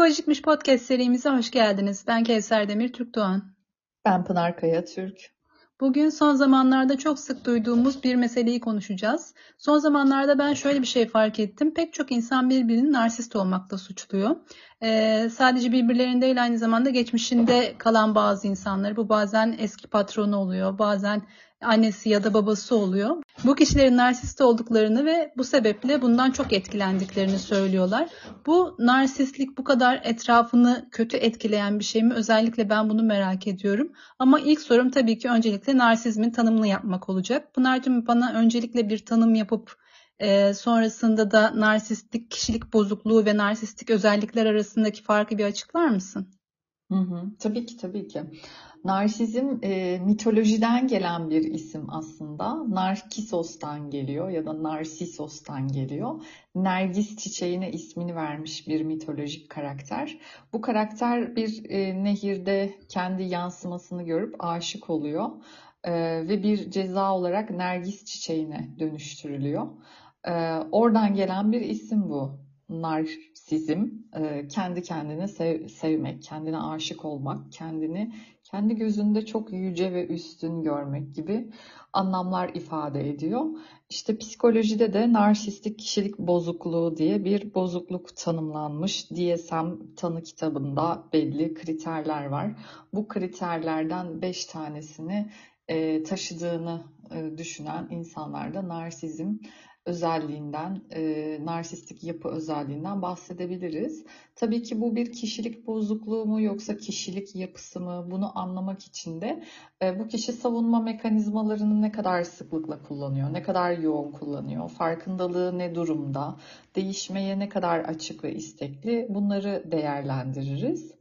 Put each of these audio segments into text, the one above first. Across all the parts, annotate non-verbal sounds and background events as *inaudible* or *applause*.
Psikolojikmiş podcast serimize hoş geldiniz. Ben Kevser Demir Türk Doğan. Ben Pınar Kaya Türk. Bugün son zamanlarda çok sık duyduğumuz bir meseleyi konuşacağız. Son zamanlarda ben şöyle bir şey fark ettim. Pek çok insan birbirini narsist olmakla suçluyor. Ee, sadece birbirlerinde değil aynı zamanda geçmişinde kalan bazı insanları bu bazen eski patronu oluyor, bazen annesi ya da babası oluyor. Bu kişilerin narsist olduklarını ve bu sebeple bundan çok etkilendiklerini söylüyorlar. Bu narsistlik bu kadar etrafını kötü etkileyen bir şey mi? Özellikle ben bunu merak ediyorum. Ama ilk sorum tabii ki öncelikle narsizmin tanımını yapmak olacak. Pınar'cığım bana öncelikle bir tanım yapıp e, sonrasında da narsistik kişilik bozukluğu ve narsistik özellikler arasındaki farkı bir açıklar mısın? Hı hı, tabii ki tabii ki. Narsizm e, mitolojiden gelen bir isim aslında. Narkisos'tan geliyor ya da Narsisos'tan geliyor. Nergis çiçeğine ismini vermiş bir mitolojik karakter. Bu karakter bir e, nehirde kendi yansımasını görüp aşık oluyor e, ve bir ceza olarak Nergis çiçeğine dönüştürülüyor. E, oradan gelen bir isim bu narsizm, e, kendi kendine sev, sevmek, kendine aşık olmak, kendini kendi gözünde çok yüce ve üstün görmek gibi anlamlar ifade ediyor. İşte psikolojide de narsistik kişilik bozukluğu diye bir bozukluk tanımlanmış. DSM tanı kitabında belli kriterler var. Bu kriterlerden 5 tanesini e, taşıdığını e, düşünen insanlarda narsizm özelliğinden, e, narsistik yapı özelliğinden bahsedebiliriz. Tabii ki bu bir kişilik bozukluğu mu yoksa kişilik yapısı mı bunu anlamak için de e, bu kişi savunma mekanizmalarını ne kadar sıklıkla kullanıyor, ne kadar yoğun kullanıyor, farkındalığı ne durumda, değişmeye ne kadar açık ve istekli bunları değerlendiririz.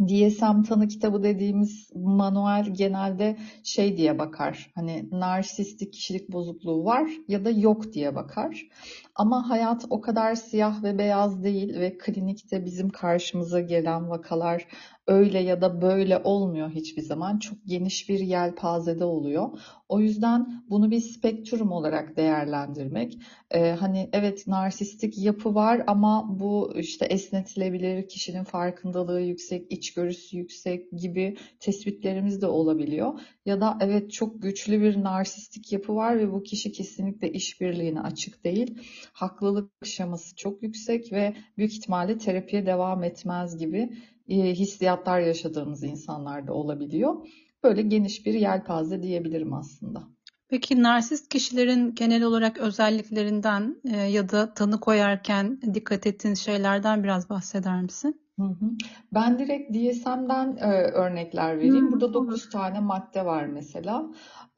DSM tanı kitabı dediğimiz manuel genelde şey diye bakar. Hani narsistik kişilik bozukluğu var ya da yok diye bakar. Ama hayat o kadar siyah ve beyaz değil ve klinikte bizim karşımıza gelen vakalar öyle ya da böyle olmuyor hiçbir zaman. Çok geniş bir yelpazede oluyor. O yüzden bunu bir spektrum olarak değerlendirmek. Ee, hani evet narsistik yapı var ama bu işte esnetilebilir, kişinin farkındalığı yüksek, içgörüsü yüksek gibi tespitlerimiz de olabiliyor. Ya da evet çok güçlü bir narsistik yapı var ve bu kişi kesinlikle işbirliğine açık değil. Haklılık şaması çok yüksek ve büyük ihtimalle terapiye devam etmez gibi hissiyatlar yaşadığımız insanlarda olabiliyor. Böyle geniş bir yelpaze diyebilirim aslında. Peki narsist kişilerin genel olarak özelliklerinden e, ya da tanı koyarken dikkat ettiğin şeylerden biraz bahseder misin? Hı hı. Ben direkt DSM'den e, örnekler vereyim. Hı, Burada 9 tane madde var mesela.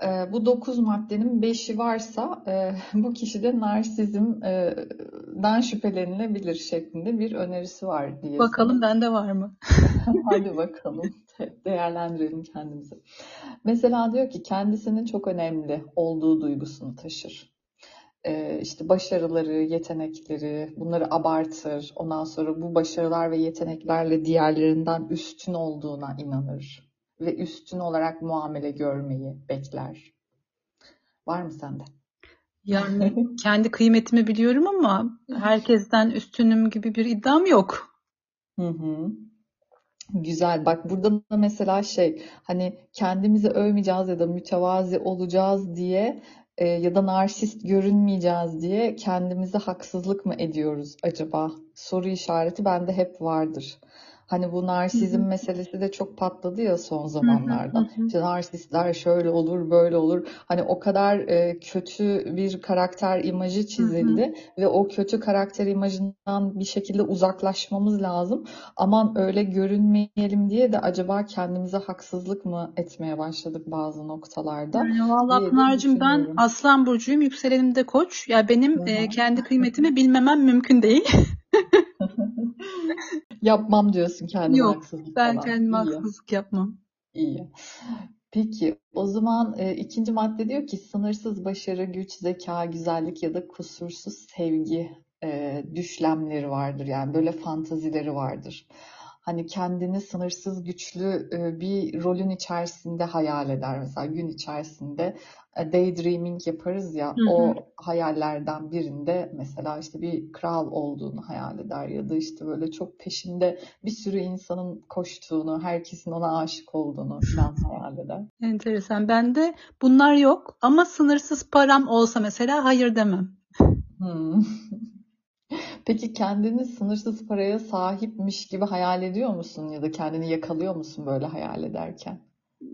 E, bu 9 maddenin 5'i varsa e, *laughs* bu kişide narsizmden şüphelenilebilir şeklinde bir önerisi var diye. Bakalım bende var mı? *laughs* Hadi bakalım. *laughs* Değerlendirelim kendimizi. Mesela diyor ki kendisinin çok önemli olduğu duygusunu taşır işte başarıları, yetenekleri bunları abartır. Ondan sonra bu başarılar ve yeteneklerle diğerlerinden üstün olduğuna inanır ve üstün olarak muamele görmeyi bekler. Var mı sende? Yani *laughs* kendi kıymetimi biliyorum ama herkesten üstünüm gibi bir iddiam yok. Hı hı. Güzel. Bak burada da mesela şey hani kendimizi övmeyeceğiz ya da mütevazi olacağız diye e, ya da narsist görünmeyeceğiz diye kendimize haksızlık mı ediyoruz acaba? Soru işareti bende hep vardır. Hani bu narsizm Hı-hı. meselesi de çok patladı ya son zamanlarda. Hı-hı. İşte narsistler şöyle olur, böyle olur. Hani o kadar e, kötü bir karakter imajı çizildi Hı-hı. ve o kötü karakter imajından bir şekilde uzaklaşmamız lazım. Aman öyle görünmeyelim diye de acaba kendimize haksızlık mı etmeye başladık bazı noktalarda? Yani Valla Pınar'cığım ben Aslan Burcu'yum, yükselenim de Koç. Ya benim e, kendi kıymetimi bilmemem mümkün değil. *laughs* Yapmam diyorsun kendime Yok, haksızlık ben falan. kendime İyi. haksızlık yapmam. İyi. Peki o zaman e, ikinci madde diyor ki sınırsız başarı, güç, zeka, güzellik ya da kusursuz sevgi e, düşlemleri vardır. Yani böyle fantazileri vardır. Hani kendini sınırsız güçlü e, bir rolün içerisinde hayal eder. Mesela gün içerisinde e, daydreaming yaparız ya hı hı. o hayallerden birinde mesela işte bir kral olduğunu hayal eder ya da işte böyle çok peşinde bir sürü insanın koştuğunu, herkesin ona aşık olduğunu falan hayal eder. Enteresan. Bende bunlar yok ama sınırsız param olsa mesela hayır demem. Hmm. *laughs* Peki kendini sınırsız paraya sahipmiş gibi hayal ediyor musun ya da kendini yakalıyor musun böyle hayal ederken?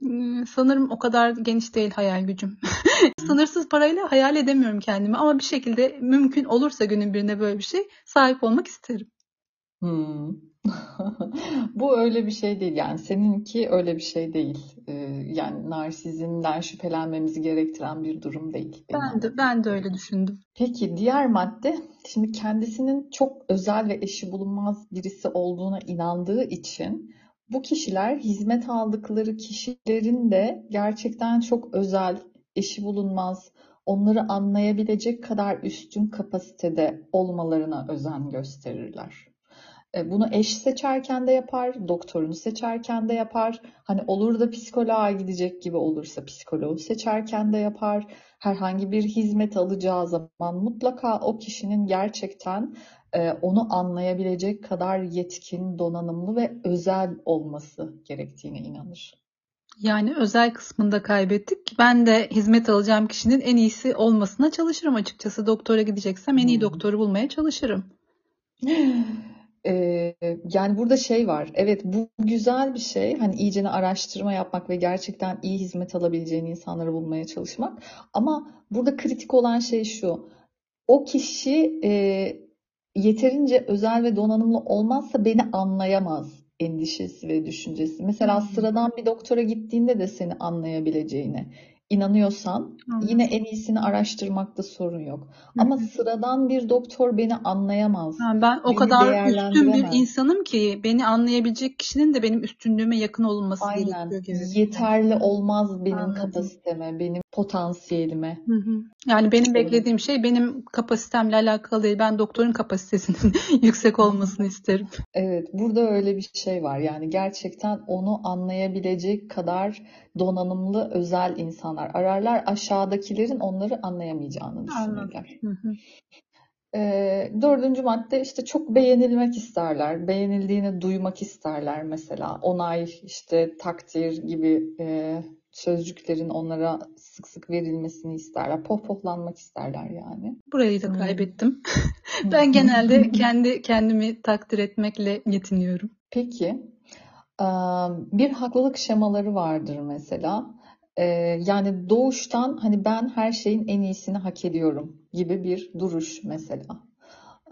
Hmm, sanırım o kadar geniş değil hayal gücüm. *laughs* Sınırsız parayla hayal edemiyorum kendimi ama bir şekilde mümkün olursa günün birinde böyle bir şey sahip olmak isterim. Hmm. *laughs* Bu öyle bir şey değil yani seninki öyle bir şey değil. Ee, yani narsizmden şüphelenmemizi gerektiren bir durum değil. Ben de ben de öyle düşündüm. Peki diğer madde şimdi kendisinin çok özel ve eşi bulunmaz birisi olduğuna inandığı için bu kişiler hizmet aldıkları kişilerin de gerçekten çok özel, eşi bulunmaz, onları anlayabilecek kadar üstün kapasitede olmalarına özen gösterirler. E, bunu eş seçerken de yapar, doktorunu seçerken de yapar. Hani olur da psikoloğa gidecek gibi olursa psikoloğu seçerken de yapar. Herhangi bir hizmet alacağı zaman mutlaka o kişinin gerçekten e, onu anlayabilecek kadar yetkin, donanımlı ve özel olması gerektiğine inanır. Yani özel kısmında kaybettik. Ben de hizmet alacağım kişinin en iyisi olmasına çalışırım açıkçası. Doktora gideceksem en iyi hmm. doktoru bulmaya çalışırım. *laughs* Ee, yani burada şey var. Evet bu güzel bir şey. Hani iyicene araştırma yapmak ve gerçekten iyi hizmet alabileceğin insanları bulmaya çalışmak. Ama burada kritik olan şey şu. O kişi e, yeterince özel ve donanımlı olmazsa beni anlayamaz endişesi ve düşüncesi. Mesela hmm. sıradan bir doktora gittiğinde de seni anlayabileceğine inanıyorsan Anladım. yine en iyisini araştırmakta sorun yok. Ama Hı. sıradan bir doktor beni anlayamaz. Ha, ben o kadar üstün bir insanım ki beni anlayabilecek kişinin de benim üstünlüğüme yakın olması Aynen. gerekiyor. Gibi. Yeterli olmaz benim Anladım. kapasiteme, benim potansiyelime. Hı hı. Yani benim beklediğim şey benim kapasitemle alakalı değil. Ben doktorun kapasitesinin *laughs* yüksek olmasını isterim. Evet, burada öyle bir şey var. Yani gerçekten onu anlayabilecek kadar donanımlı özel insanlar ararlar. Aşağıdakilerin onları anlayamayacağını düşünürler. Hı hı. E, dördüncü madde işte çok beğenilmek isterler. Beğenildiğini duymak isterler mesela. Onay, işte takdir gibi e, sözcüklerin onlara sık sık verilmesini isterler. Pohpohlanmak isterler yani. Burayı da hmm. kaybettim. *laughs* ben genelde kendi kendimi takdir etmekle yetiniyorum. Peki. Bir haklılık şemaları vardır mesela. Yani doğuştan hani ben her şeyin en iyisini hak ediyorum gibi bir duruş mesela.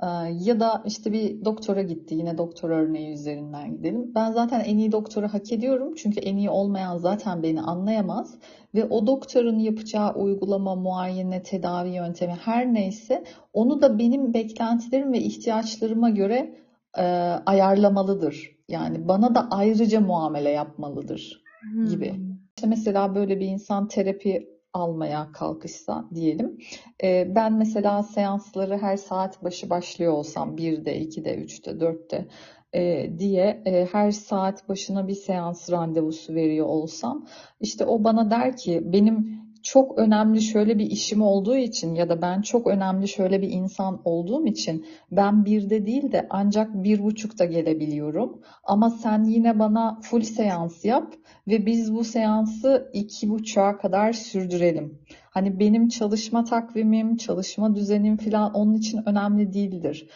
Ee, ya da işte bir doktora gitti yine doktor örneği üzerinden gidelim. Ben zaten en iyi doktoru hak ediyorum çünkü en iyi olmayan zaten beni anlayamaz ve o doktorun yapacağı uygulama, muayene, tedavi yöntemi her neyse onu da benim beklentilerim ve ihtiyaçlarıma göre e, ayarlamalıdır. Yani bana da ayrıca muamele yapmalıdır gibi. Hmm. İşte mesela böyle bir insan terapi almaya kalkışsa diyelim. E, ben mesela seansları her saat başı başlıyor olsam 1'de, 2'de, 3'te, 4'te e, diye e, her saat başına bir seans randevusu veriyor olsam işte o bana der ki benim çok önemli şöyle bir işim olduğu için ya da ben çok önemli şöyle bir insan olduğum için ben birde değil de ancak bir buçukta gelebiliyorum. Ama sen yine bana full seans yap ve biz bu seansı iki buçuğa kadar sürdürelim. Hani benim çalışma takvimim, çalışma düzenim falan onun için önemli değildir.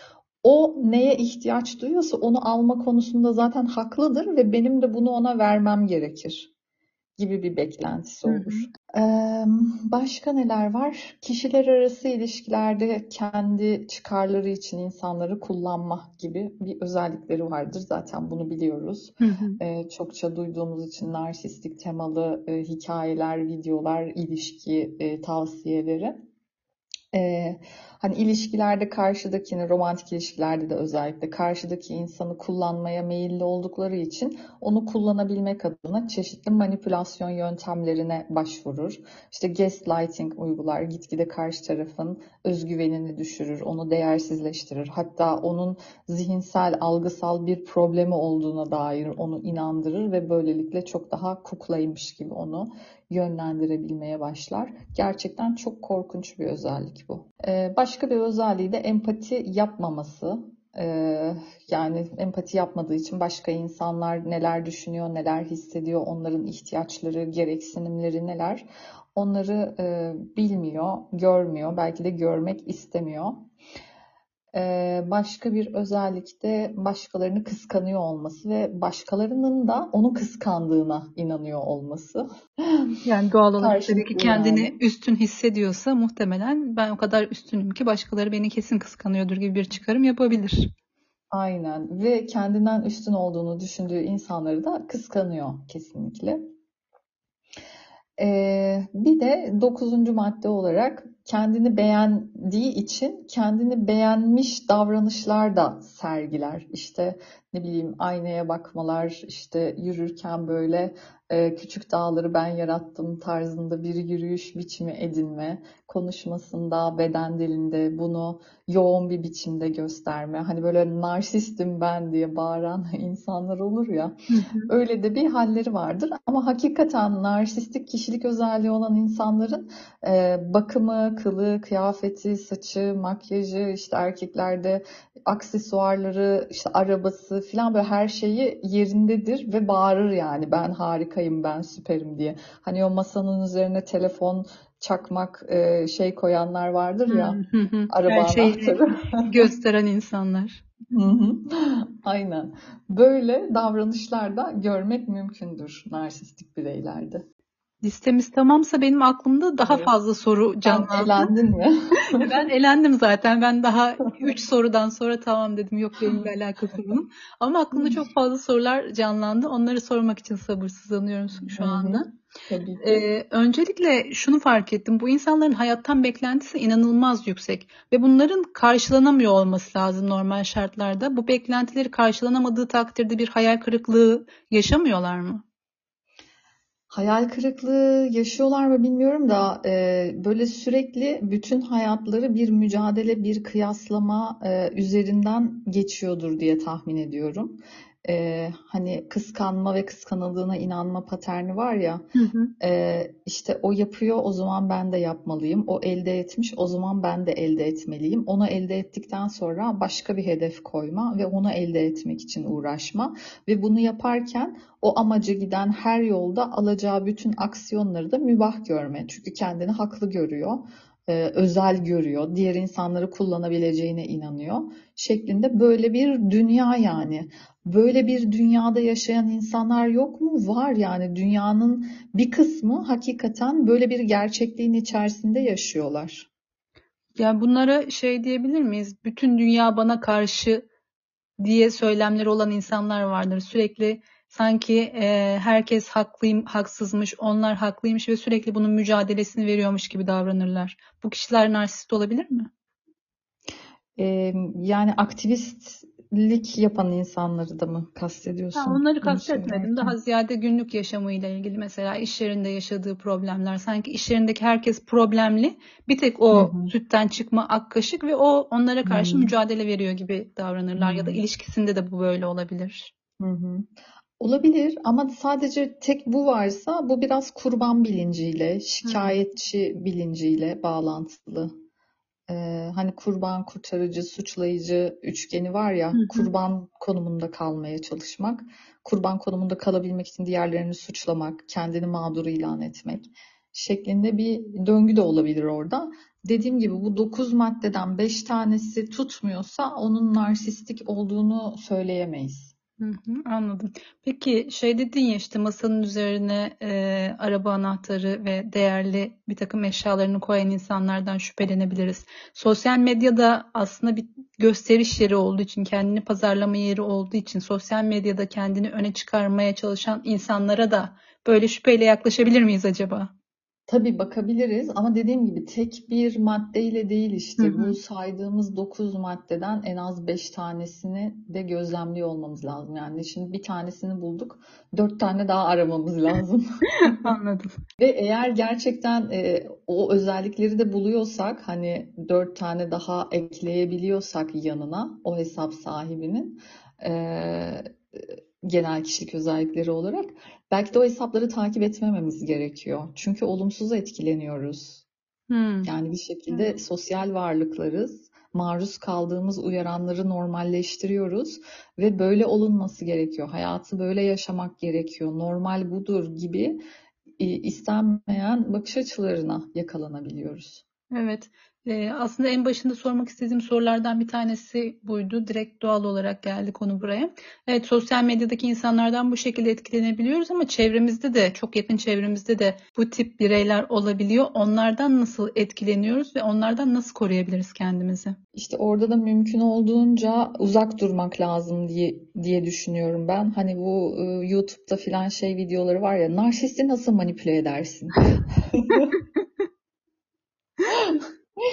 O neye ihtiyaç duyuyorsa onu alma konusunda zaten haklıdır ve benim de bunu ona vermem gerekir gibi bir beklentisi olur. Hı hı. Başka neler var? Kişiler arası ilişkilerde kendi çıkarları için insanları kullanma gibi bir özellikleri vardır. Zaten bunu biliyoruz. Hı hı. Çokça duyduğumuz için narsistik temalı hikayeler, videolar, ilişki tavsiyeleri. Ee, hani ilişkilerde karşıdakini, romantik ilişkilerde de özellikle karşıdaki insanı kullanmaya meyilli oldukları için onu kullanabilmek adına çeşitli manipülasyon yöntemlerine başvurur. İşte gaslighting uygular, gitgide karşı tarafın özgüvenini düşürür, onu değersizleştirir. Hatta onun zihinsel, algısal bir problemi olduğuna dair onu inandırır ve böylelikle çok daha kuklaymış gibi onu yönlendirebilmeye başlar. Gerçekten çok korkunç bir özellik bu. Ee, başka bir özelliği de empati yapmaması. Ee, yani empati yapmadığı için başka insanlar neler düşünüyor, neler hissediyor, onların ihtiyaçları, gereksinimleri neler onları e, bilmiyor, görmüyor, belki de görmek istemiyor. Ee, başka bir özellik de başkalarını kıskanıyor olması ve başkalarının da onu kıskandığına inanıyor olması. *laughs* Yani doğal olarak tabii ki kendini yani. üstün hissediyorsa muhtemelen ben o kadar üstünüm ki başkaları beni kesin kıskanıyordur gibi bir çıkarım yapabilir. Aynen ve kendinden üstün olduğunu düşündüğü insanları da kıskanıyor kesinlikle. Ee, bir de dokuzuncu madde olarak kendini beğendiği için kendini beğenmiş davranışlar da sergiler. İşte ne bileyim aynaya bakmalar, işte yürürken böyle e, küçük dağları ben yarattım tarzında bir yürüyüş biçimi edinme, konuşmasında, beden dilinde bunu yoğun bir biçimde gösterme. Hani böyle narsistim ben diye bağıran *laughs* insanlar olur ya. Öyle de bir halleri vardır. Ama hakikaten narsistik kişilik özelliği olan insanların e, bakımı, kılı, kıyafeti, saçı, makyajı, işte erkeklerde aksesuarları, işte arabası falan böyle her şeyi yerindedir ve bağırır yani ben harikayım, ben süperim diye. Hani o masanın üzerine telefon, çakmak e, şey koyanlar vardır ya araba her şeyi *laughs* gösteren insanlar. Aynen. Böyle davranışlarda görmek mümkündür narsistik bireylerde. Listemiz tamamsa benim aklımda daha evet. fazla soru canlandı. Elendin mi? *laughs* ben elendim zaten. Ben daha *laughs* 3 sorudan sonra tamam dedim. Yok benimle alakası bunun. Ama aklımda çok fazla sorular canlandı. Onları sormak için sabırsızlanıyorum şu anda. Tabii ki. Ee, öncelikle şunu fark ettim. Bu insanların hayattan beklentisi inanılmaz yüksek ve bunların karşılanamıyor olması lazım normal şartlarda. Bu beklentileri karşılanamadığı takdirde bir hayal kırıklığı yaşamıyorlar mı? Hayal kırıklığı yaşıyorlar mı bilmiyorum da e, böyle sürekli bütün hayatları bir mücadele, bir kıyaslama e, üzerinden geçiyordur diye tahmin ediyorum e, hani kıskanma ve kıskanıldığına inanma paterni var ya hı hı. E, işte o yapıyor o zaman ben de yapmalıyım. O elde etmiş o zaman ben de elde etmeliyim. Onu elde ettikten sonra başka bir hedef koyma ve onu elde etmek için uğraşma ve bunu yaparken o amaca giden her yolda alacağı bütün aksiyonları da mübah görme. Çünkü kendini haklı görüyor e, özel görüyor, diğer insanları kullanabileceğine inanıyor şeklinde böyle bir dünya yani. Böyle bir dünyada yaşayan insanlar yok mu? Var yani dünyanın bir kısmı hakikaten böyle bir gerçekliğin içerisinde yaşıyorlar. Yani bunlara şey diyebilir miyiz? Bütün dünya bana karşı diye söylemleri olan insanlar vardır. Sürekli sanki e, herkes haklıyım, haksızmış, onlar haklıymış ve sürekli bunun mücadelesini veriyormuş gibi davranırlar. Bu kişiler narsist olabilir mi? Ee, yani aktivistlik yapan insanları da mı kastediyorsun? Ha, onları kastetmedim. Daha ziyade günlük yaşamıyla ilgili mesela iş yerinde yaşadığı problemler. Sanki iş yerindeki herkes problemli. Bir tek o Hı-hı. sütten çıkma ak kaşık ve o onlara karşı Hı-hı. mücadele veriyor gibi davranırlar. Hı-hı. Ya da ilişkisinde de bu böyle olabilir. Hı-hı. Olabilir ama sadece tek bu varsa bu biraz kurban bilinciyle, şikayetçi bilinciyle bağlantılı. Ee, hani kurban, kurtarıcı, suçlayıcı üçgeni var ya, Hı. kurban konumunda kalmaya çalışmak, kurban konumunda kalabilmek için diğerlerini suçlamak, kendini mağdur ilan etmek şeklinde bir döngü de olabilir orada. Dediğim gibi bu 9 maddeden 5 tanesi tutmuyorsa onun narsistik olduğunu söyleyemeyiz. Anladım. Peki şey dedin ya işte masanın üzerine e, araba anahtarı ve değerli bir takım eşyalarını koyan insanlardan şüphelenebiliriz. Sosyal medyada aslında bir gösteriş yeri olduğu için, kendini pazarlama yeri olduğu için sosyal medyada kendini öne çıkarmaya çalışan insanlara da böyle şüpheyle yaklaşabilir miyiz acaba? Tabii bakabiliriz ama dediğim gibi tek bir maddeyle değil işte Hı hı. bu saydığımız 9 maddeden en az 5 tanesini de gözlemliyor olmamız lazım. Yani şimdi bir tanesini bulduk, 4 tane daha aramamız *laughs* lazım. Anladım. *laughs* Ve eğer gerçekten e, o özellikleri de buluyorsak hani 4 tane daha ekleyebiliyorsak yanına o hesap sahibinin e, genel kişilik özellikleri olarak belki de o hesapları takip etmememiz gerekiyor. Çünkü olumsuz etkileniyoruz. Hmm. Yani bir şekilde Evet. sosyal varlıklarız. Maruz kaldığımız uyaranları normalleştiriyoruz ve böyle olunması gerekiyor. Hayatı böyle yaşamak gerekiyor. Normal budur gibi istenmeyen bakış açılarına yakalanabiliyoruz. Evet. Ee, aslında en başında sormak istediğim sorulardan bir tanesi buydu. Direkt doğal olarak geldi konu buraya. Evet, sosyal medyadaki insanlardan bu şekilde etkilenebiliyoruz ama çevremizde de, çok yakın çevremizde de bu tip bireyler olabiliyor. Onlardan nasıl etkileniyoruz ve onlardan nasıl koruyabiliriz kendimizi? İşte orada da mümkün olduğunca uzak durmak lazım diye diye düşünüyorum ben. Hani bu e, YouTube'da filan şey videoları var ya, narsisti nasıl manipüle edersin? *laughs*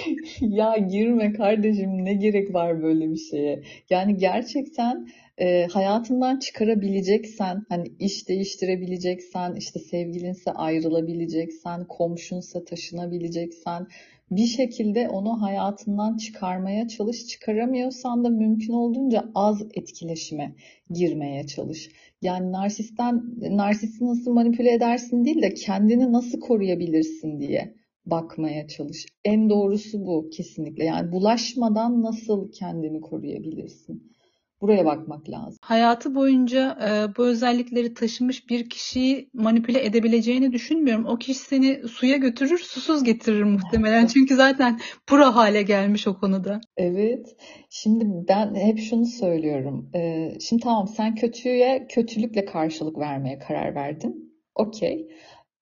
*laughs* Ya girme kardeşim ne gerek var böyle bir şeye? Yani gerçekten e, hayatından çıkarabileceksen, hani iş değiştirebileceksen, işte sevgilinse ayrılabileceksen, komşunsa taşınabileceksen, bir şekilde onu hayatından çıkarmaya çalış. Çıkaramıyorsan da mümkün olduğunca az etkileşime girmeye çalış. Yani narsisten, narsisti nasıl manipüle edersin değil de kendini nasıl koruyabilirsin diye bakmaya çalış. En doğrusu bu kesinlikle. Yani bulaşmadan nasıl kendini koruyabilirsin? Buraya bakmak lazım. Hayatı boyunca e, bu özellikleri taşımış bir kişiyi manipüle edebileceğini düşünmüyorum. O kişi seni suya götürür, susuz getirir muhtemelen. *laughs* Çünkü zaten pro hale gelmiş o konuda. Evet. Şimdi ben hep şunu söylüyorum. Ee, şimdi tamam sen kötüye kötülükle karşılık vermeye karar verdin. Okey.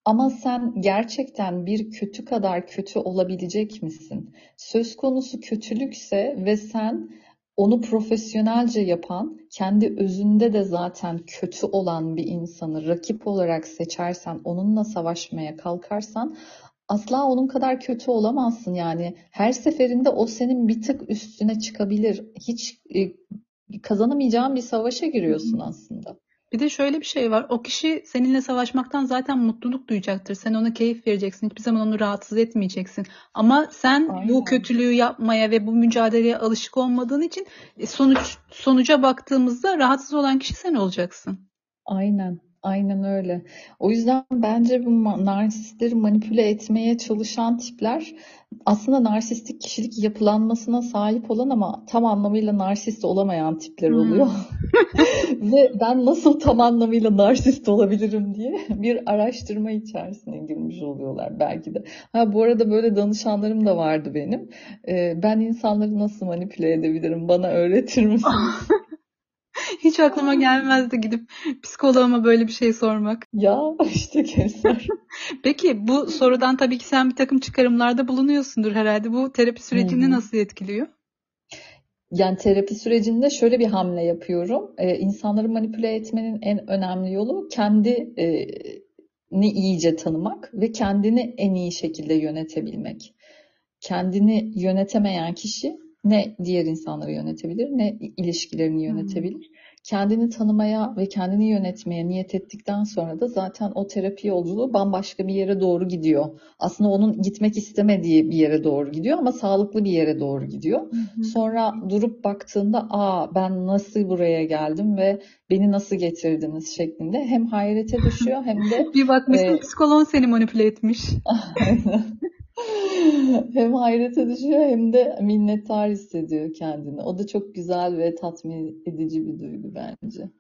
Ama sen gerçekten bir kötü kadar kötü olabilecek misin? Söz konusu kötülükse ve sen onu profesyonelce yapan, kendi özünde de zaten kötü olan bir insanı rakip olarak seçersen, onunla savaşmaya kalkarsan asla onun kadar kötü olamazsın. Yani her seferinde o senin bir tık üstüne çıkabilir. Hiç e, kazanamayacağın bir savaşa giriyorsun aslında. Bir de şöyle bir şey var. O kişi seninle savaşmaktan zaten mutluluk duyacaktır. Sen ona keyif vereceksin. Hiçbir zaman onu rahatsız etmeyeceksin. Ama sen bu Aynen. kötülüğü yapmaya ve bu mücadeleye alışık olmadığın için e, sonuç sonuca baktığımızda rahatsız olan kişi sen olacaksın. Aynen, aynen öyle. O yüzden bence bu ma- narsistleri manipüle etmeye çalışan tipler aslında narsistik kişilik yapılanmasına sahip olan ama tam anlamıyla narsist olamayan tipler Hmm. oluyor. *laughs* Ve ben nasıl tam anlamıyla narsist olabilirim diye bir araştırma içerisine girmiş oluyorlar belki de. Ha bu arada böyle danışanlarım da vardı benim. Ee, ben insanları nasıl manipüle edebilirim? Bana öğretir misin? *laughs* Hiç aklıma gelmezdi gidip psikoloğuma böyle bir şey sormak. Ya işte Kevser. *laughs* Peki bu sorudan tabii ki sen bir takım çıkarımlarda bulunuyorsundur herhalde. Bu terapi sürecini hı. nasıl etkiliyor? Yani terapi sürecinde şöyle bir hamle yapıyorum. Ee, insanları manipüle etmenin en önemli yolu kendini iyice tanımak ve kendini en iyi şekilde yönetebilmek. Kendini yönetemeyen kişi ne diğer insanları yönetebilir ne ilişkilerini Hmm. yönetebilir. Kendini tanımaya ve kendini yönetmeye niyet ettikten sonra da zaten o terapi yolculuğu bambaşka bir yere doğru gidiyor. Aslında onun gitmek istemediği bir yere doğru gidiyor ama sağlıklı bir yere doğru gidiyor. Hı hı. Sonra durup baktığında aa ben nasıl buraya geldim ve beni nasıl getirdiniz şeklinde hem hayrete düşüyor hem de *laughs* Bir bakmışsın e, psikoloğun seni manipüle etmiş. *laughs* hem hayrete düşüyor hem de minnettar hissediyor kendini. O da çok güzel ve tatmin edici bir duygu bence.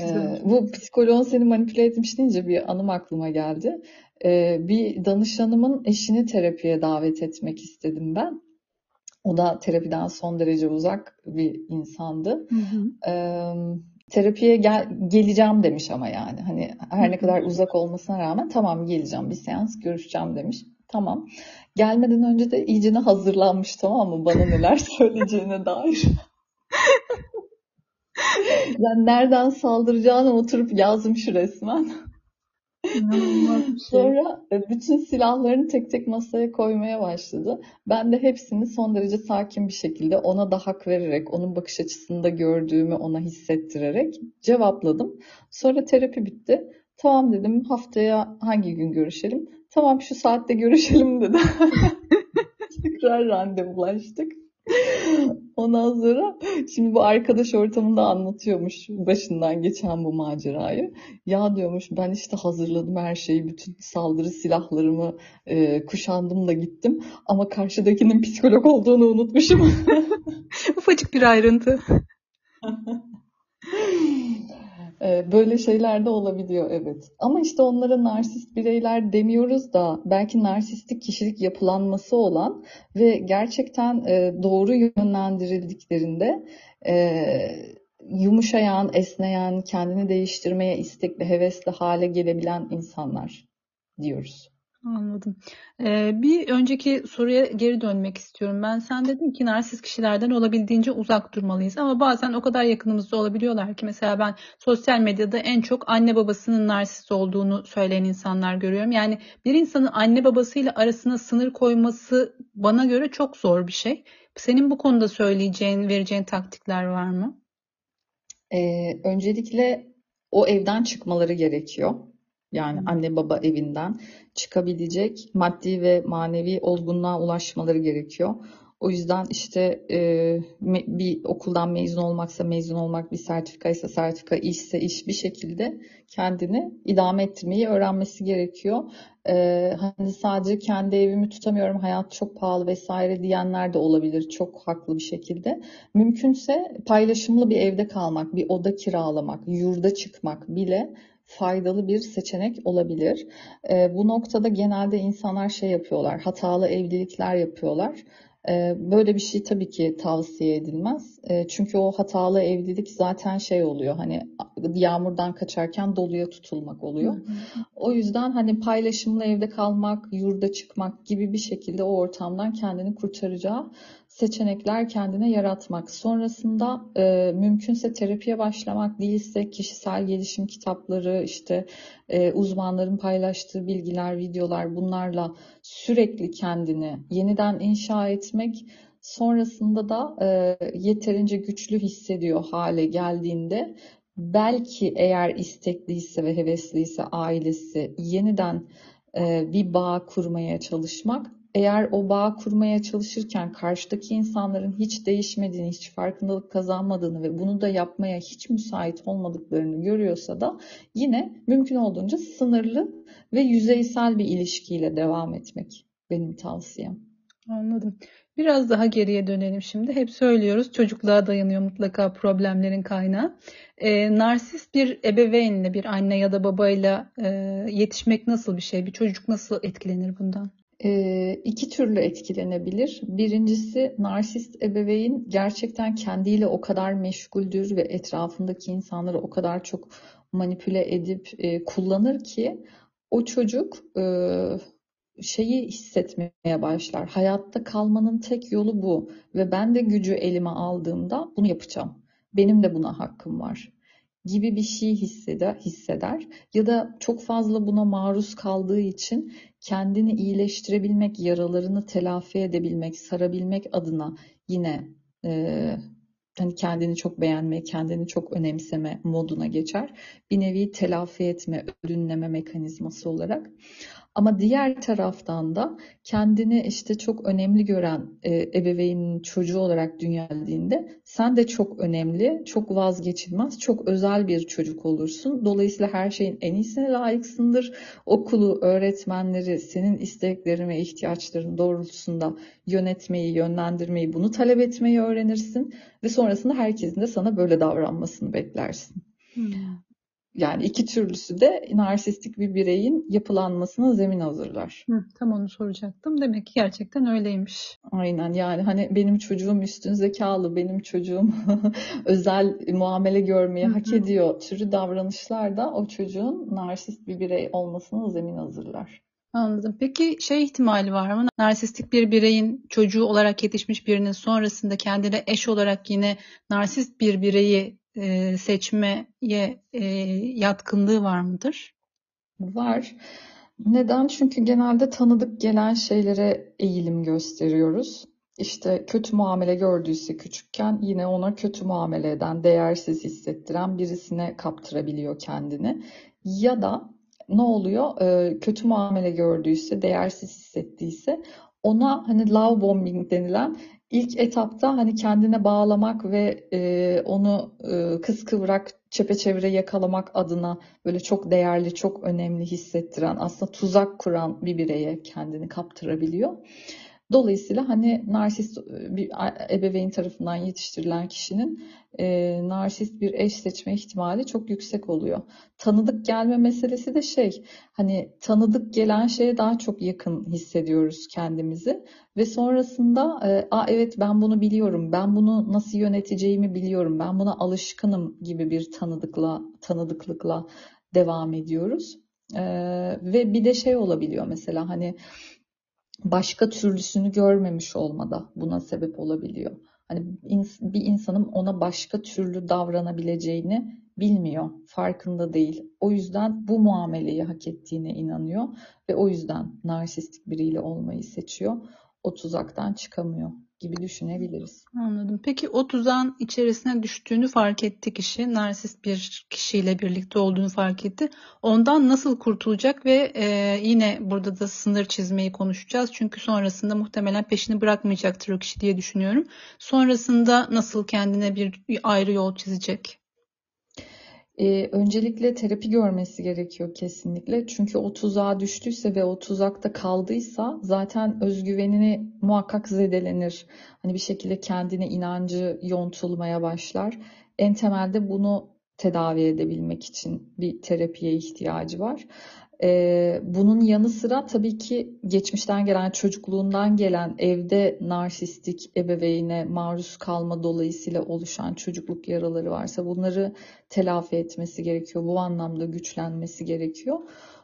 Ee, bu psikoloğun seni manipüle etmiş deyince bir anım aklıma geldi. Ee, bir danışanımın eşini terapiye davet etmek istedim ben. O da terapiden son derece uzak bir insandı. Hı hı. Ee, terapiye gel, geleceğim demiş ama yani hani her ne kadar uzak olmasına rağmen tamam geleceğim bir seans görüşeceğim demiş. Tamam. Gelmeden önce de iyicene hazırlanmış tamam mı bana neler *laughs* söyleyeceğine dair. Yani nereden saldıracağını oturup yazmış resmen. şey. Sonra e, bütün silahlarını tek tek masaya koymaya başladı. Ben de hepsini son derece sakin bir şekilde ona da hak vererek, onun bakış açısında gördüğümü ona hissettirerek cevapladım. Sonra terapi bitti. Tamam dedim haftaya hangi gün görüşelim? Tamam şu saatte görüşelim dedi. *laughs* Tekrar randevulaştık. Ondan sonra şimdi bu arkadaş ortamında anlatıyormuş başından geçen bu macerayı. Ya diyormuş ben işte hazırladım her şeyi, bütün saldırı silahlarımı e, kuşandım da gittim. Ama karşıdakinin psikolog olduğunu unutmuşum. *laughs* Ufacık bir ayrıntı. *laughs* Ee, böyle şeyler de olabiliyor evet. Ama işte onlara narsist bireyler demiyoruz da belki narsistik kişilik yapılanması olan ve gerçekten e, doğru yönlendirildiklerinde e, yumuşayan, esneyen, kendini değiştirmeye istekli, hevesli hale gelebilen insanlar diyoruz. Anladım. Ee, bir önceki soruya geri dönmek istiyorum. Ben sen dedin ki narsist kişilerden olabildiğince uzak durmalıyız. Ama bazen o kadar yakınımızda olabiliyorlar ki mesela ben sosyal medyada en çok anne babasının narsist olduğunu söyleyen insanlar görüyorum. Yani bir insanın anne babasıyla arasına sınır koyması bana göre çok zor bir şey. Senin bu konuda söyleyeceğin, vereceğin taktikler var mı? Ee, öncelikle o evden çıkmaları gerekiyor. Yani anne baba evinden çıkabilecek maddi ve manevi olgunluğa ulaşmaları gerekiyor. O yüzden işte e, bir okuldan mezun olmaksa mezun olmak, bir sertifika ise sertifika, işse iş bir şekilde kendini idame ettirmeyi öğrenmesi gerekiyor. E, hani sadece kendi evimi tutamıyorum, hayat çok pahalı vesaire diyenler de olabilir çok haklı bir şekilde. Mümkünse paylaşımlı bir evde kalmak, bir oda kiralamak, yurda çıkmak bile faydalı bir seçenek olabilir. E, bu noktada genelde insanlar şey yapıyorlar, hatalı evlilikler yapıyorlar. E, böyle bir şey tabii ki tavsiye edilmez. E, çünkü o hatalı evlilik zaten şey oluyor hani yağmurdan kaçarken doluya tutulmak oluyor. O yüzden hani paylaşımlı evde kalmak, yurda çıkmak gibi bir şekilde o ortamdan kendini kurtaracağı seçenekler kendine yaratmak. Sonrasında e, mümkünse terapiye başlamak değilse kişisel gelişim kitapları, işte e, uzmanların paylaştığı bilgiler, videolar bunlarla sürekli kendini yeniden inşa etmek. Sonrasında da e, yeterince güçlü hissediyor hale geldiğinde belki eğer istekliyse ve hevesliyse ailesi yeniden e, bir bağ kurmaya çalışmak eğer o bağ kurmaya çalışırken karşıdaki insanların hiç değişmediğini, hiç farkındalık kazanmadığını ve bunu da yapmaya hiç müsait olmadıklarını görüyorsa da yine mümkün olduğunca sınırlı ve yüzeysel bir ilişkiyle devam etmek benim tavsiyem. Anladım. Biraz daha geriye dönelim şimdi. Hep söylüyoruz çocukluğa dayanıyor mutlaka problemlerin kaynağı. E, narsist bir ebeveynle, bir anne ya da babayla e, yetişmek nasıl bir şey? Bir çocuk nasıl etkilenir bundan? E, iki türlü etkilenebilir. Birincisi narsist ebeveyn gerçekten kendiyle o kadar meşguldür ve etrafındaki insanları o kadar çok manipüle edip e, kullanır ki o çocuk e, şeyi hissetmeye başlar. Hayatta kalmanın tek yolu bu ve ben de gücü elime aldığımda bunu yapacağım. Benim de buna hakkım var gibi bir şey hisseder, hisseder ya da çok fazla buna maruz kaldığı için kendini iyileştirebilmek, yaralarını telafi edebilmek, sarabilmek adına yine e, hani kendini çok beğenme, kendini çok önemseme moduna geçer. Bir nevi telafi etme, ödünleme mekanizması olarak. Ama diğer taraftan da kendini işte çok önemli gören e, ebeveynin çocuğu olarak dünya geldiğinde sen de çok önemli, çok vazgeçilmez, çok özel bir çocuk olursun. Dolayısıyla her şeyin en iyisine layıksındır. Okulu, öğretmenleri senin isteklerin ve ihtiyaçların doğrultusunda yönetmeyi, yönlendirmeyi, bunu talep etmeyi öğrenirsin ve sonrasında herkesin de sana böyle davranmasını beklersin. Hmm. Yani iki türlüsü de narsistik bir bireyin yapılanmasına zemin hazırlar. Hı, tam onu soracaktım. Demek ki gerçekten öyleymiş. Aynen yani hani benim çocuğum üstün zekalı, benim çocuğum *laughs* özel muamele görmeyi hı hı. hak ediyor türü davranışlar da o çocuğun narsist bir birey olmasına zemin hazırlar. Anladım. Peki şey ihtimali var mı? Narsistik bir bireyin çocuğu olarak yetişmiş birinin sonrasında kendine eş olarak yine narsist bir bireyi e, seçmeye e, yatkınlığı var mıdır? Var. Neden? Çünkü genelde tanıdık gelen şeylere eğilim gösteriyoruz. İşte kötü muamele gördüyse küçükken yine ona kötü muamele eden, değersiz hissettiren birisine kaptırabiliyor kendini. Ya da ne oluyor? Ee, kötü muamele gördüyse, değersiz hissettiyse ona hani love bombing denilen ilk etapta hani kendine bağlamak ve e, onu e, kıskıvrak çepeçevre yakalamak adına böyle çok değerli, çok önemli hissettiren, aslında tuzak kuran bir bireye kendini kaptırabiliyor. Dolayısıyla hani narsist bir ebeveyn tarafından yetiştirilen kişinin e, narsist bir eş seçme ihtimali çok yüksek oluyor. Tanıdık gelme meselesi de şey hani tanıdık gelen şeye daha çok yakın hissediyoruz kendimizi ve sonrasında e, Aa, evet ben bunu biliyorum ben bunu nasıl yöneteceğimi biliyorum ben buna alışkınım gibi bir tanıdıkla tanıdıklıkla devam ediyoruz. E, ve bir de şey olabiliyor mesela hani başka türlüsünü görmemiş olmada buna sebep olabiliyor. Hani bir insanın ona başka türlü davranabileceğini bilmiyor, farkında değil. O yüzden bu muameleyi hak ettiğine inanıyor ve o yüzden narsistik biriyle olmayı seçiyor. O tuzaktan çıkamıyor gibi düşünebiliriz. Anladım. Peki o tuzağın içerisine düştüğünü fark etti kişi. Narsist bir kişiyle birlikte olduğunu fark etti. Ondan nasıl kurtulacak ve e, yine burada da sınır çizmeyi konuşacağız. Çünkü sonrasında muhtemelen peşini bırakmayacaktır o kişi diye düşünüyorum. Sonrasında nasıl kendine bir ayrı yol çizecek? E, öncelikle terapi görmesi gerekiyor kesinlikle. Çünkü o tuzağa düştüyse ve o tuzakta kaldıysa zaten özgüvenini muhakkak zedelenir. Hani bir şekilde kendine inancı yontulmaya başlar. En temelde bunu tedavi edebilmek için bir terapiye ihtiyacı var. Ee, bunun yanı sıra tabii ki geçmişten gelen, çocukluğundan gelen evde narsistik ebeveyne maruz kalma dolayısıyla oluşan çocukluk yaraları varsa bunları telafi etmesi gerekiyor. Bu anlamda güçlenmesi gerekiyor.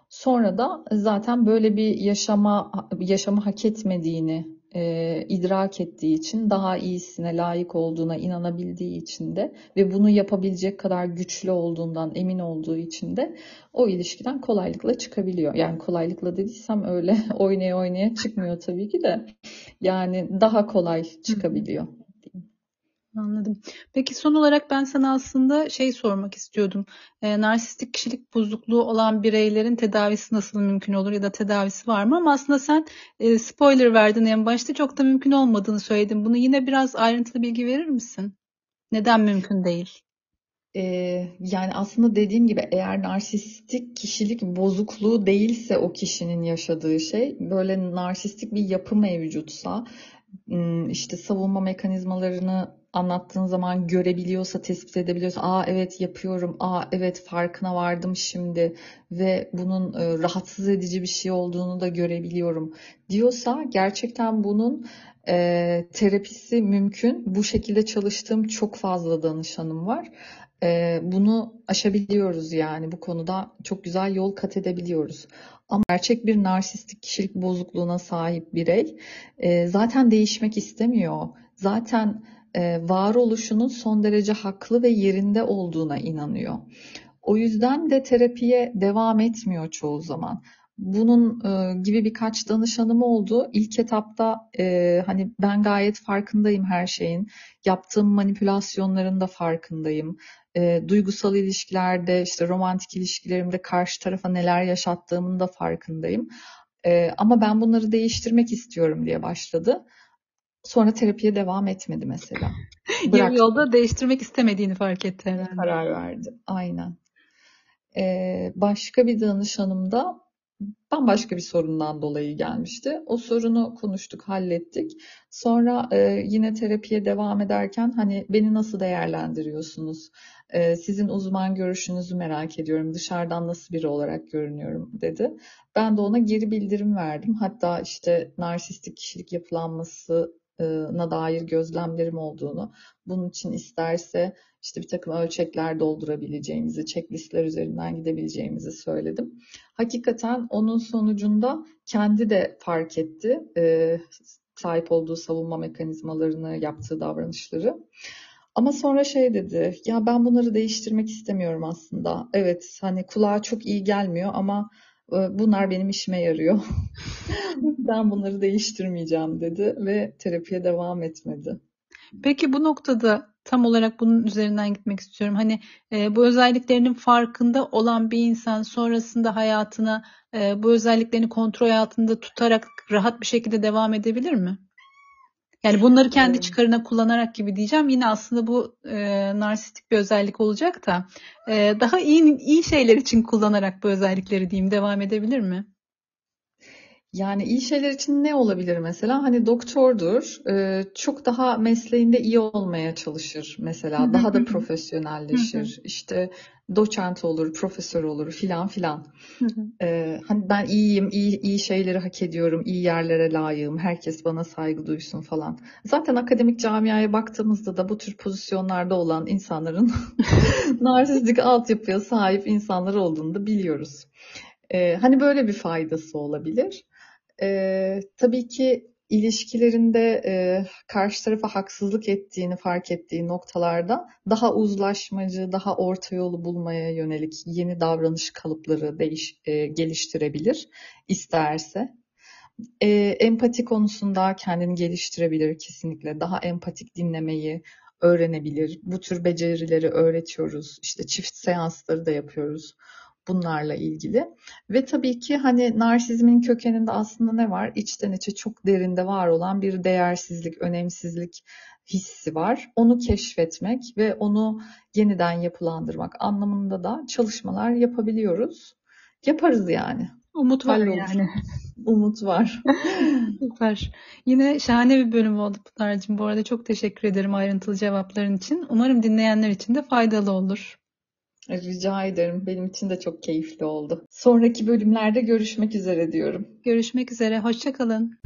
Sonra da zaten böyle bir yaşama yaşamı hak etmediğini e, idrak ettiği için daha iyisine layık olduğuna inanabildiği için de ve bunu yapabilecek kadar güçlü olduğundan emin olduğu için de o ilişkiden kolaylıkla çıkabiliyor. Yani kolaylıkla dediysem öyle *laughs* oynaya oynaya çıkmıyor tabii ki de yani daha kolay çıkabiliyor. Anladım. Peki son olarak ben sana aslında şey sormak istiyordum. E, narsistik kişilik bozukluğu olan bireylerin tedavisi nasıl mümkün olur ya da tedavisi var mı? Ama aslında sen e, spoiler verdin en başta çok da mümkün olmadığını söyledin. Bunu yine biraz ayrıntılı bilgi verir misin? Neden mümkün değil? Yani aslında dediğim gibi eğer narsistik kişilik bozukluğu değilse o kişinin yaşadığı şey böyle narsistik bir yapı mevcutsa işte savunma mekanizmalarını anlattığın zaman görebiliyorsa, tespit edebiliyorsa, aa evet yapıyorum, aa evet farkına vardım şimdi ve bunun e, rahatsız edici bir şey olduğunu da görebiliyorum diyorsa gerçekten bunun e, terapisi mümkün. Bu şekilde çalıştığım çok fazla danışanım var. E, bunu aşabiliyoruz yani bu konuda çok güzel yol kat edebiliyoruz. Ama gerçek bir narsistik kişilik bozukluğuna sahip birey e, zaten değişmek istemiyor. Zaten varoluşunun son derece haklı ve yerinde olduğuna inanıyor. O yüzden de terapiye devam etmiyor çoğu zaman. Bunun e, gibi birkaç danışanım oldu. İlk etapta e, hani ben gayet farkındayım her şeyin. Yaptığım manipülasyonların da farkındayım. E, duygusal ilişkilerde, işte romantik ilişkilerimde karşı tarafa neler yaşattığımın da farkındayım. E, ama ben bunları değiştirmek istiyorum diye başladı. Sonra terapiye devam etmedi mesela. *laughs* Yarı yolda değiştirmek istemediğini fark etti herhalde. Karar verdi. Aynen. Ee, başka bir danışanım da bambaşka bir sorundan dolayı gelmişti. O sorunu konuştuk, hallettik. Sonra e, yine terapiye devam ederken hani beni nasıl değerlendiriyorsunuz? E, sizin uzman görüşünüzü merak ediyorum. Dışarıdan nasıl biri olarak görünüyorum dedi. Ben de ona geri bildirim verdim. Hatta işte narsistik kişilik yapılanması na dair gözlemlerim olduğunu, bunun için isterse işte bir takım ölçekler doldurabileceğimizi, checklistler üzerinden gidebileceğimizi söyledim. Hakikaten onun sonucunda kendi de fark etti sahip olduğu savunma mekanizmalarını, yaptığı davranışları. Ama sonra şey dedi, ya ben bunları değiştirmek istemiyorum aslında. Evet hani kulağa çok iyi gelmiyor ama E, Bunlar benim işime yarıyor. *laughs* Ben bunları değiştirmeyeceğim dedi ve terapiye devam etmedi. Peki bu noktada tam olarak bunun üzerinden gitmek istiyorum. Hani e, bu özelliklerinin farkında olan bir insan sonrasında hayatına e, bu özelliklerini kontrol altında tutarak rahat bir şekilde devam edebilir mi? Yani bunları kendi çıkarına kullanarak gibi diyeceğim. Yine aslında bu e, narsistik bir özellik olacak da e, daha iyi iyi şeyler için kullanarak bu özellikleri diyeyim devam edebilir mi? Yani iyi şeyler için ne olabilir mesela? Hani doktordur, e, çok daha mesleğinde iyi olmaya çalışır mesela, daha da profesyonelleşir, işte doçent olur, profesör olur filan filan. Hı hı. E, hani ben iyiyim, iyi iyi şeyleri hak ediyorum, iyi yerlere layığım, herkes bana saygı duysun falan. Zaten akademik camiaya baktığımızda da bu tür pozisyonlarda olan insanların *laughs* narsistik altyapıya sahip insanlar olduğunu da biliyoruz. E, hani böyle bir faydası olabilir. Ee, tabii ki ilişkilerinde e, karşı tarafa haksızlık ettiğini fark ettiği noktalarda daha uzlaşmacı, daha orta yolu bulmaya yönelik yeni davranış kalıpları değiş, e, geliştirebilir isterse. E, empati konusunda kendini geliştirebilir kesinlikle. Daha empatik dinlemeyi öğrenebilir. Bu tür becerileri öğretiyoruz. İşte çift seansları da yapıyoruz bunlarla ilgili. Ve tabii ki hani narsizmin kökeninde aslında ne var? İçten içe çok derinde var olan bir değersizlik, önemsizlik hissi var. Onu keşfetmek ve onu yeniden yapılandırmak anlamında da çalışmalar yapabiliyoruz. Yaparız yani. Umut var Hallolur. yani. Umut var. *laughs* Süper. Yine şahane bir bölüm oldu Pınar'cığım. Bu arada çok teşekkür ederim ayrıntılı cevapların için. Umarım dinleyenler için de faydalı olur. Rica ederim. Benim için de çok keyifli oldu. Sonraki bölümlerde görüşmek üzere diyorum. Görüşmek üzere. Hoşça kalın.